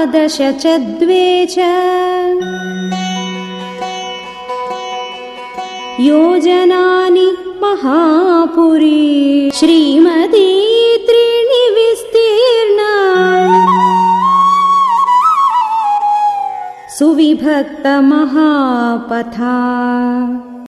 द्वादश च द्वे च। योजनानि महापुरी। श्रीमती त्रीणि विस्तीर्णा। सुविभक्तमहापथा